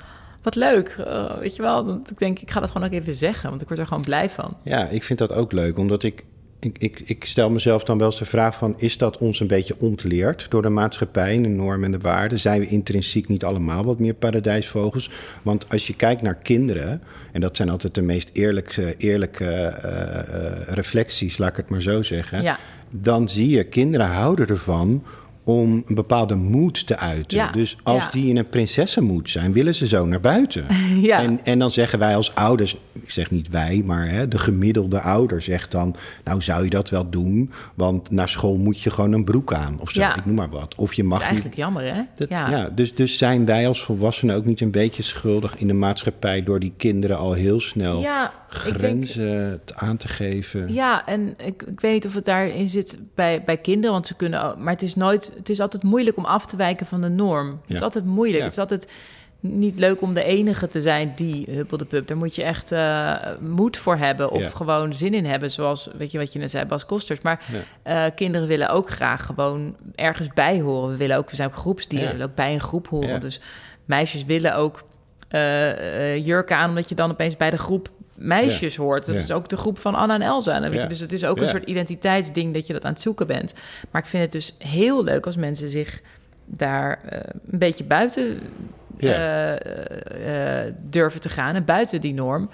B: wat leuk, eh, weet je wel. Want ik denk, ik ga dat gewoon ook even zeggen, want ik word er gewoon blij van.
A: Ja, ik vind dat ook leuk, omdat ik, ik, ik, ik stel mezelf dan wel eens de vraag van... is dat ons een beetje ontleerd door de maatschappij en de normen en de waarden? Zijn we intrinsiek niet allemaal wat meer paradijsvogels? Want als je kijkt naar kinderen, en dat zijn altijd de meest eerlijke, eerlijke eh, eh, reflecties, laat ik het maar zo zeggen...
B: Ja.
A: dan zie je, kinderen houden ervan om een bepaalde moed te uiten.
B: Ja,
A: Dus als
B: ja.
A: die in een prinsessenmoed zijn, willen ze zo naar buiten.
B: Ja.
A: En, en dan zeggen wij als ouders, ik zeg niet wij, maar hè, de gemiddelde ouder zegt dan... nou zou je dat wel doen, want naar school moet je gewoon een broek aan. Of zo, ik noem maar wat. Of je
B: Dat
A: mag
B: is eigenlijk jammer, hè?
A: dat-
B: ja.
A: dus, dus zijn wij als volwassenen ook niet een beetje schuldig in de maatschappij... door die kinderen al heel snel
B: denk-
A: grenzen aan te geven?
B: Ja, en ik, ik weet niet of het daarin zit bij, bij kinderen, want ze kunnen. Maar het is nooit. Het is altijd moeilijk om af te wijken van de norm. Het is altijd moeilijk.
A: Ja.
B: Het is altijd niet leuk om de enige te zijn die huppel de pup. Daar moet je echt eh, moed voor hebben of
A: Ja.
B: gewoon zin in hebben, zoals weet je wat je net zei, Bas Kosters. Maar eh, kinderen willen ook graag gewoon ergens bij horen. We willen ook, we zijn ook groepsdieren,
A: Ja.
B: we willen ook bij een groep horen. Dus meisjes willen ook eh, jurken aan, omdat je dan opeens bij de groep meisjes hoort. Dat
A: Ja.
B: is ook de groep van Anna en Elsa. En weet
A: Ja.
B: je, dus het is ook een soort identiteitsding dat je dat aan het zoeken bent. Maar ik vind het dus heel leuk als mensen zich daar eh, een beetje buiten eh, eh, durven te gaan en buiten die norm.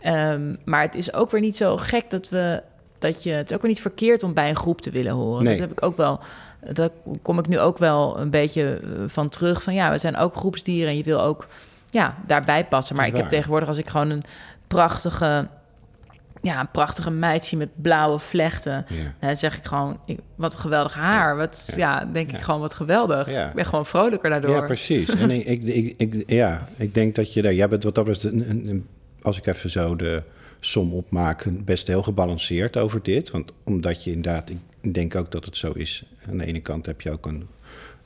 B: Ehm, maar het is ook weer niet zo gek dat we dat je het ook weer niet verkeerd om bij een groep te willen horen.
A: Nee.
B: Dat heb ik ook wel. Daar kom ik nu ook wel een beetje van terug. Van ja, we zijn ook groepsdieren en je wil ook ja, daarbij passen. Maar ik heb tegenwoordig als ik gewoon een prachtige, ja, een prachtige meid met blauwe vlechten.
A: Ja.
B: Nou, dan zeg ik gewoon, ik, wat een geweldig haar. Wat, ja. denk
A: Ja.
B: ik gewoon, wat geweldig.
A: Ja.
B: Ik ben gewoon vrolijker daardoor.
A: Ja, precies. En ik, ik, ik, ik- ja, ik denk dat je daar... Jij bent wat dat betreft, als ik even zo de som opmaak... best heel gebalanceerd over dit. Want omdat je inderdaad... Ik denk ook dat het zo is. Aan de ene kant heb je ook een,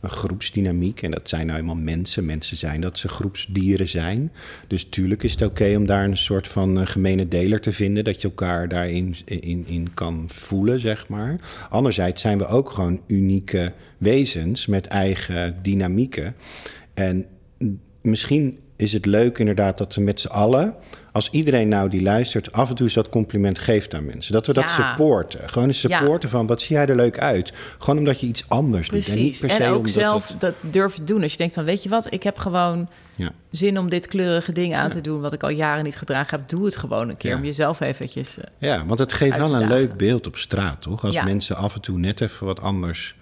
A: een groepsdynamiek. En dat zijn nou eenmaal mensen. Mensen zijn dat ze groepsdieren zijn. Dus tuurlijk is het oké om daar een soort van eh, gemene deler te vinden. Dat je elkaar daarin in, in kan voelen, zeg maar. Anderzijds zijn we ook gewoon unieke wezens met eigen dynamieken. En misschien is het leuk inderdaad dat we met z'n allen, als iedereen nou die luistert, af en toe eens dat compliment geeft aan mensen. Dat we dat supporten. Gewoon eens
B: Ja.
A: supporten van wat zie jij er leuk uit. Gewoon omdat je iets anders doet. En, niet
B: Precies.
A: per
B: En,
A: se
B: ook
A: omdat
B: zelf
A: het-
B: dat durven doen. Als je denkt van, weet je wat, ik heb gewoon
A: ja.
B: zin om dit kleurige ding aan te doen... wat ik al jaren niet gedragen heb. Doe het gewoon een keer om jezelf eventjes... eh,
A: ja, want het geeft wel een leuk beeld op straat, toch? Als mensen af en toe net even wat anders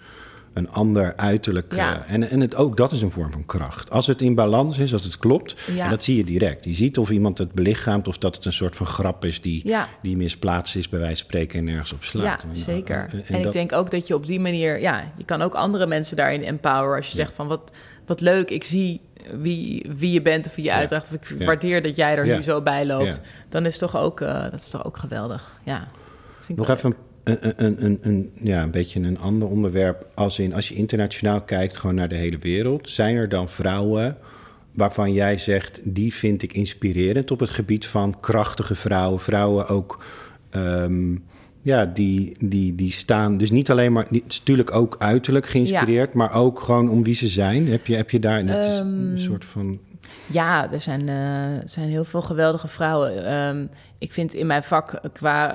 A: een ander uiterlijk.
B: Ja.
A: eh, en en het, ook dat is een vorm van kracht. Als het in balans is, als het klopt,
B: Ja.
A: en dat zie je direct. Je ziet of iemand het belichaamt of dat het een soort van grap is die,
B: Ja.
A: die misplaatst is, bij wijze van spreken, en nergens op slaat.
B: Ja,
A: En-
B: zeker.
A: en-
B: En,
A: en
B: ik
A: dat-
B: denk ook dat je op die manier... Ja, je kan ook andere mensen daarin empoweren. Als je zegt van, wat, wat leuk, ik zie wie, wie je bent of wie je uitdraagt. Of ik waardeer dat jij er nu zo bij loopt. Dan is, toch ook, eh, dat is toch ook geweldig. Ja,
A: Nog even een, een, een, een, een- ja, een beetje een ander onderwerp. Als, in, als je internationaal kijkt, gewoon naar de hele wereld. Zijn er dan vrouwen waarvan jij zegt... die vind ik inspirerend op het gebied van krachtige vrouwen? Vrouwen ook... ehm, ja, die, die, die staan dus niet alleen maar... Die, natuurlijk ook uiterlijk geïnspireerd... maar ook gewoon om wie ze zijn. Heb je, heb je daar net eens een
B: Ehm,
A: soort van...
B: Ja, er zijn, eh, er zijn heel veel geweldige vrouwen. Ehm, ik vind in mijn vak qua...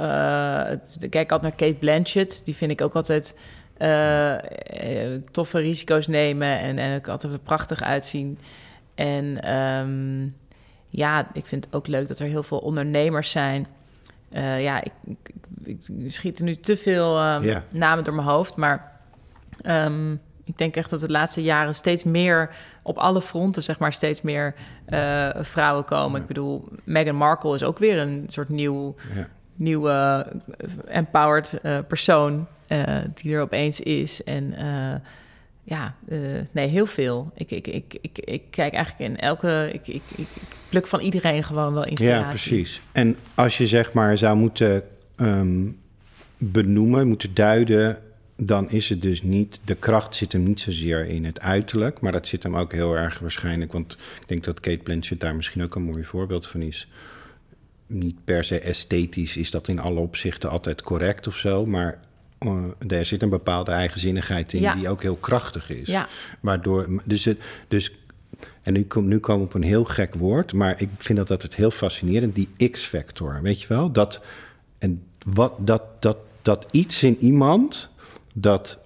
B: eh, het- ik kijk altijd naar Kate Blanchett. Die vind ik ook altijd eh, eh, toffe risico's nemen. En, en ook altijd er prachtig uitzien. En ehm, ja, ik vind het ook leuk dat er heel veel ondernemers zijn. Eh, ja, ik, ik, schiet er nu te veel ehm, namen door mijn hoofd. Maar ik denk echt dat de laatste jaren steeds meer op alle fronten, zeg maar, steeds meer eh, vrouwen komen. Ik bedoel, Meghan Markle is ook weer een soort nieuw,
A: Ja.
B: nieuwe eh, empowered eh, persoon die er opeens is. En ja, nee, heel veel. Ik, ik, ik, ik, ik kijk eigenlijk in elke... Ik, ik, ik, ik pluk van iedereen gewoon wel inspiratie.
A: Ja, precies. En als je zeg maar zou moeten ehm, benoemen, moeten duiden, dan is het dus niet, de kracht zit hem niet zozeer in het uiterlijk, maar dat zit hem ook heel erg waarschijnlijk, want ik denk dat Kate Blanchett daar misschien ook een mooi voorbeeld van is. Niet per se esthetisch is dat in alle opzichten altijd correct of zo, maar eh, er zit een bepaalde eigenzinnigheid in
B: Ja.
A: die ook heel krachtig is.
B: Ja.
A: Waardoor, dus, het, dus en nu, kom, nu komen we op een heel gek woord, maar ik vind dat altijd heel fascinerend, die X-factor. Weet je wel? Dat, en wat, dat, dat, dat iets in iemand, dat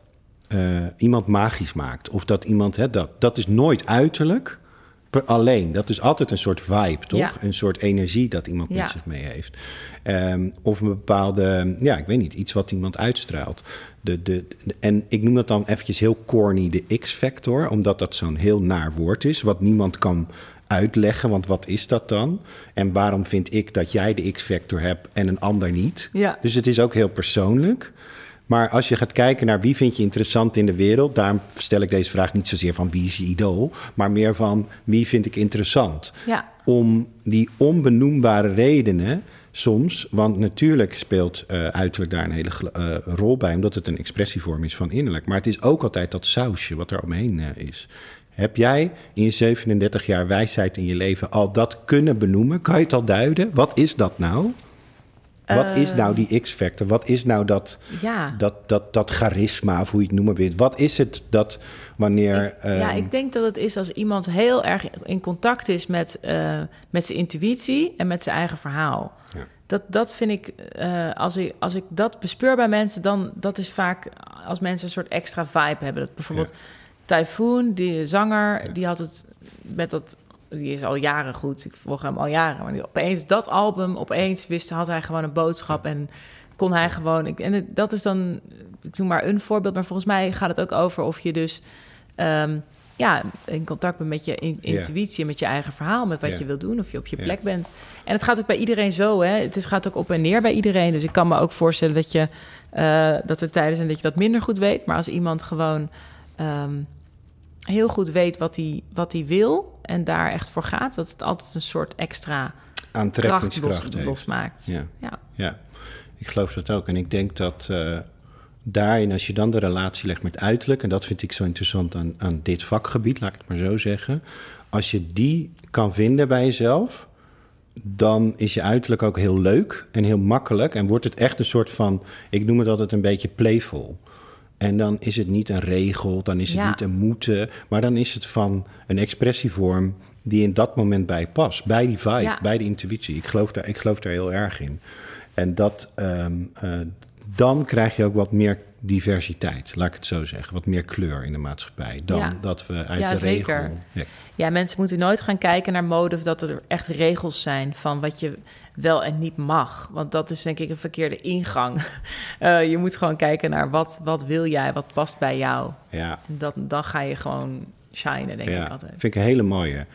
A: eh, iemand magisch maakt. Of dat iemand, hè, dat, dat is nooit uiterlijk per- alleen. Dat is altijd een soort vibe, toch?
B: Ja.
A: Een soort energie dat iemand
B: Ja.
A: met zich mee heeft. Ehm, of een bepaalde, ja, ik weet niet, iets wat iemand uitstraalt. De, de, de- en ik noem dat dan eventjes heel corny de X-factor, omdat dat zo'n heel naar woord is, wat niemand kan uitleggen, want wat is dat dan? En waarom vind ik dat jij de X-factor hebt en een ander niet?
B: Ja.
A: Dus het is ook heel persoonlijk. Maar als je gaat kijken naar wie vind je interessant in de wereld, daarom stel ik deze vraag niet zozeer van wie is je idool, maar meer van wie vind ik interessant
B: Ja.
A: om die onbenoembare redenen soms, want natuurlijk speelt eh, uiterlijk daar een hele eh, rol bij, omdat het een expressievorm is van innerlijk. Maar het is ook altijd dat sausje wat er omheen eh, is. Heb jij in je 37 jaar wijsheid in je leven al dat kunnen benoemen? Kan je het al duiden? Wat is dat nou? Wat is nou die X-factor? Wat is nou dat,
B: Ja.
A: dat, dat, dat charisma, of hoe je het noemen wil? Wat is het dat wanneer...
B: Ik- ja,
A: ehm,
B: ik denk dat het is als iemand heel erg in contact is met, eh, met zijn intuïtie en met zijn eigen verhaal.
A: Ja.
B: Dat, dat vind ik, eh, als ik, als ik dat bespeur bij mensen, dan dat is vaak als mensen een soort extra vibe hebben. Dat bijvoorbeeld Typhoon, die zanger, die had het met dat die is al jaren goed. Ik volg hem al jaren. Maar opeens dat album, opeens wist, had hij gewoon een boodschap en kon hij gewoon. Ik, en dat is dan, ik doe maar een voorbeeld, maar volgens mij gaat het ook over of je dus. Ehm, ja, in contact bent met je intuïtie, met je eigen verhaal, met wat je wil doen, of je op je plek bent. En het gaat ook bij iedereen zo, hè? Het is, gaat ook op en neer bij iedereen. Dus ik kan me ook voorstellen dat je uh, dat er tijden zijn dat je dat minder goed weet. Maar als iemand gewoon ehm, heel goed weet wat hij, wat hij wil en daar echt voor gaat, dat het altijd een soort extra
A: aantrekkingskracht los,
B: losmaakt.
A: Ja. ja. Ja. ik geloof dat ook. En ik denk dat uh, daarin, als je dan de relatie legt met uiterlijk, en dat vind ik zo interessant aan, aan dit vakgebied, laat ik het maar zo zeggen. Als je die kan vinden bij jezelf, dan is je uiterlijk ook heel leuk en heel makkelijk. En wordt het echt een soort van, ik noem het altijd een beetje playful. En dan is het niet een regel, dan is het niet een moeten, maar dan is het van een expressievorm die in dat moment bij past. Bij die vibe, bij de intuïtie. Ik geloof, daar, ik geloof daar heel erg in. En dat, ehm, eh, dan krijg je ook wat meer diversiteit, laat ik het zo zeggen. Wat meer kleur in de maatschappij dan dat we uit
B: ja,
A: de
B: zeker.
A: regel...
B: Ja. ja, mensen moeten nooit gaan kijken naar mode... of dat er echt regels zijn van wat je wel en niet mag. Want dat is denk ik een verkeerde ingang. Uh, je moet gewoon kijken naar wat, wat wil jij, wat past bij jou.
A: Ja.
B: Dat, dan ga je gewoon shinen, denk ik altijd.
A: vind ik een hele mooie.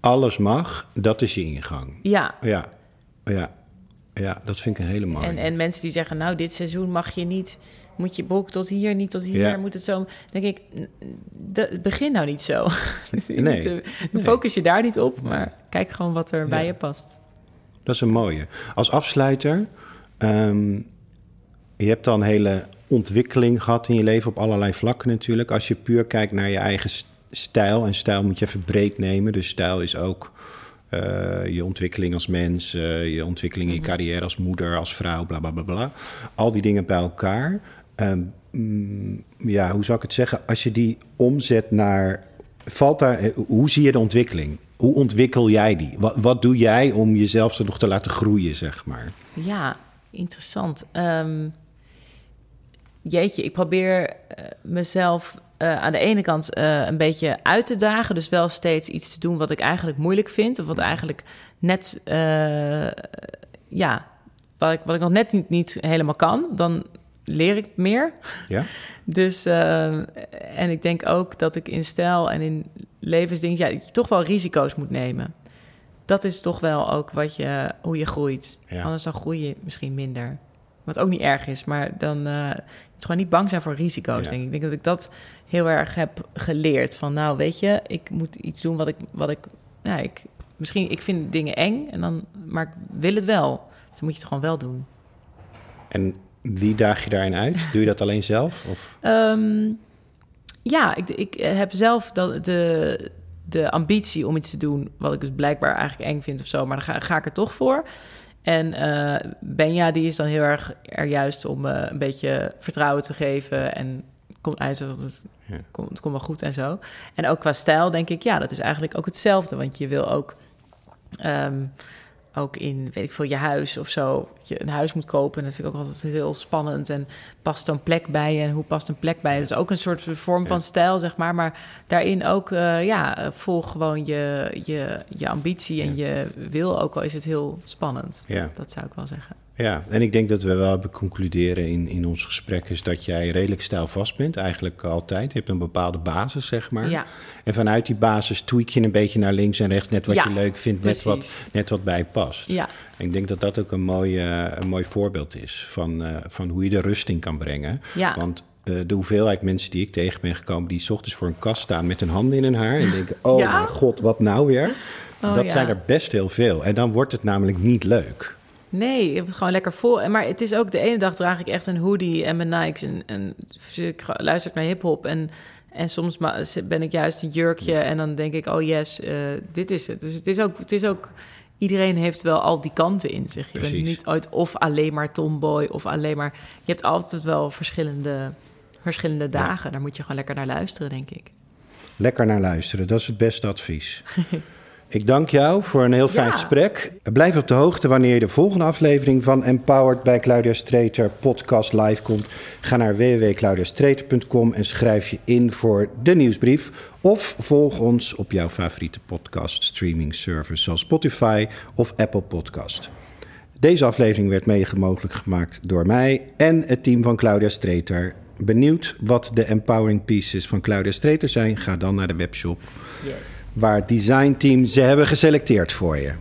A: Alles mag, dat is je ingang.
B: Ja.
A: Ja, ja. Ja, dat vind ik een hele mooie.
B: En, en mensen die zeggen, nou, dit seizoen mag je niet moet je broek tot hier, niet tot hier, moet het zo. denk ik, begin nou niet zo. dus
A: nee,
B: Focus je daar niet op, maar kijk gewoon wat er bij je past.
A: Dat is een mooie. Als afsluiter, um, je hebt dan hele ontwikkeling gehad in je leven op allerlei vlakken natuurlijk. Als je puur kijkt naar je eigen stijl, en stijl moet je even breed nemen. Dus stijl is ook uh, je ontwikkeling als mens, uh, je ontwikkeling in je mhm. carrière als moeder, als vrouw, bla bla bla bla. Al die dingen bij elkaar. Um, ja, hoe zou ik het zeggen? Als je die omzet naar. Valt daar, eh, hoe zie je de ontwikkeling? Hoe ontwikkel jij die? Wat, wat doe jij om jezelf er nog te laten groeien, zeg maar?
B: Ja, interessant. Um, jeetje, ik probeer mezelf uh, aan de ene kant uh, een beetje uit te dagen. Dus wel steeds iets te doen wat ik eigenlijk moeilijk vind. Of wat eigenlijk net, ja, wat ik, wat ik nog net niet, niet helemaal kan. Dan leer ik meer.
A: Ja.
B: dus, en ik denk ook dat ik in stijl en in levensdingen, ja, je toch wel risico's moet nemen. Dat is toch wel ook wat je, hoe je groeit. Ja. Anders dan groei je misschien minder. Wat ook niet erg is, maar dan uh, moet gewoon niet bang zijn voor risico's. Denk ik. ik denk dat ik dat heel erg heb geleerd. Van nou, weet je, ik moet iets doen wat ik, wat ik, nou, ik misschien, ik vind dingen eng, en dan, maar ik wil het wel. Dus dan moet je het gewoon wel doen.
A: En wie daag je daarin uit? Doe je dat alleen zelf? Of?
B: Ehm, ja, ik, ik heb zelf de, de, de ambitie om iets te doen... wat ik dus blijkbaar eigenlijk eng vind of zo... maar dan ga, ga ik er toch voor. En uh, Benja, die is dan heel erg er juist om uh, een beetje vertrouwen te geven... en komt uit dat het, ja. komt, het komt wel goed en zo. En ook qua stijl denk ik, ja, dat is eigenlijk ook hetzelfde. Want je wil ook... Um, ook in, weet ik veel, je huis of zo. Je een huis moet kopen. En dat vind ik ook altijd heel spannend. En past een plek bij en hoe past een plek bij? Dat is ook een soort vorm van stijl, zeg maar. Maar daarin ook, uh, ja, volg gewoon je, je, je ambitie en je wil, ook al is het heel spannend.
A: Ja.
B: Dat zou ik wel zeggen.
A: Ja, en ik denk dat we wel hebben concluderen in, in ons gesprek... is dat jij redelijk stijlvast bent, eigenlijk altijd. Je hebt een bepaalde basis, zeg maar.
B: Ja.
A: En vanuit die basis tweak je een beetje naar links en rechts... net wat je leuk vindt, net wat, net wat bij past.
B: Ja.
A: En ik denk dat dat ook een mooi, een mooi voorbeeld is... Van, uh, van hoe je de rusting kan brengen.
B: Ja.
A: Want uh, de hoeveelheid mensen die ik tegen ben gekomen... die s ochtends voor een kast staan met hun handen in hun haar... en denken, oh ja? mijn god, wat nou weer? Oh, dat zijn er best heel veel. En dan wordt het namelijk niet leuk.
B: Nee, ik heb het gewoon lekker vol. Maar het is ook de ene dag draag ik echt een hoodie en mijn Nikes en, en ik luister naar hip-hop. En, en soms ben ik juist een jurkje en dan denk ik, oh yes, uh, dit is het. Dus het is ook. Het is ook Iedereen heeft wel al die kanten in zich. Je bent niet ooit of alleen maar tomboy of alleen maar. Je hebt altijd wel verschillende, verschillende dagen. Ja. Daar moet je gewoon lekker naar luisteren, denk ik.
A: Lekker naar luisteren, dat is het beste advies. Ik dank jou voor een heel fijn
B: Ja.
A: gesprek. Blijf op de hoogte wanneer de volgende aflevering van Empowered bij Claudia Streeter podcast live komt. Ga naar www.claudiastreeter.com en schrijf je in voor de nieuwsbrief. Of volg ons op jouw favoriete podcast streaming service zoals Spotify of Apple Podcast. Deze aflevering werd mede mogelijk gemaakt door mij en het team van Claudia Streeter. Benieuwd wat de empowering pieces van Claudia Streeter zijn? Ga dan naar de webshop
B: Yes.
A: Waar het designteam ze hebben geselecteerd voor je.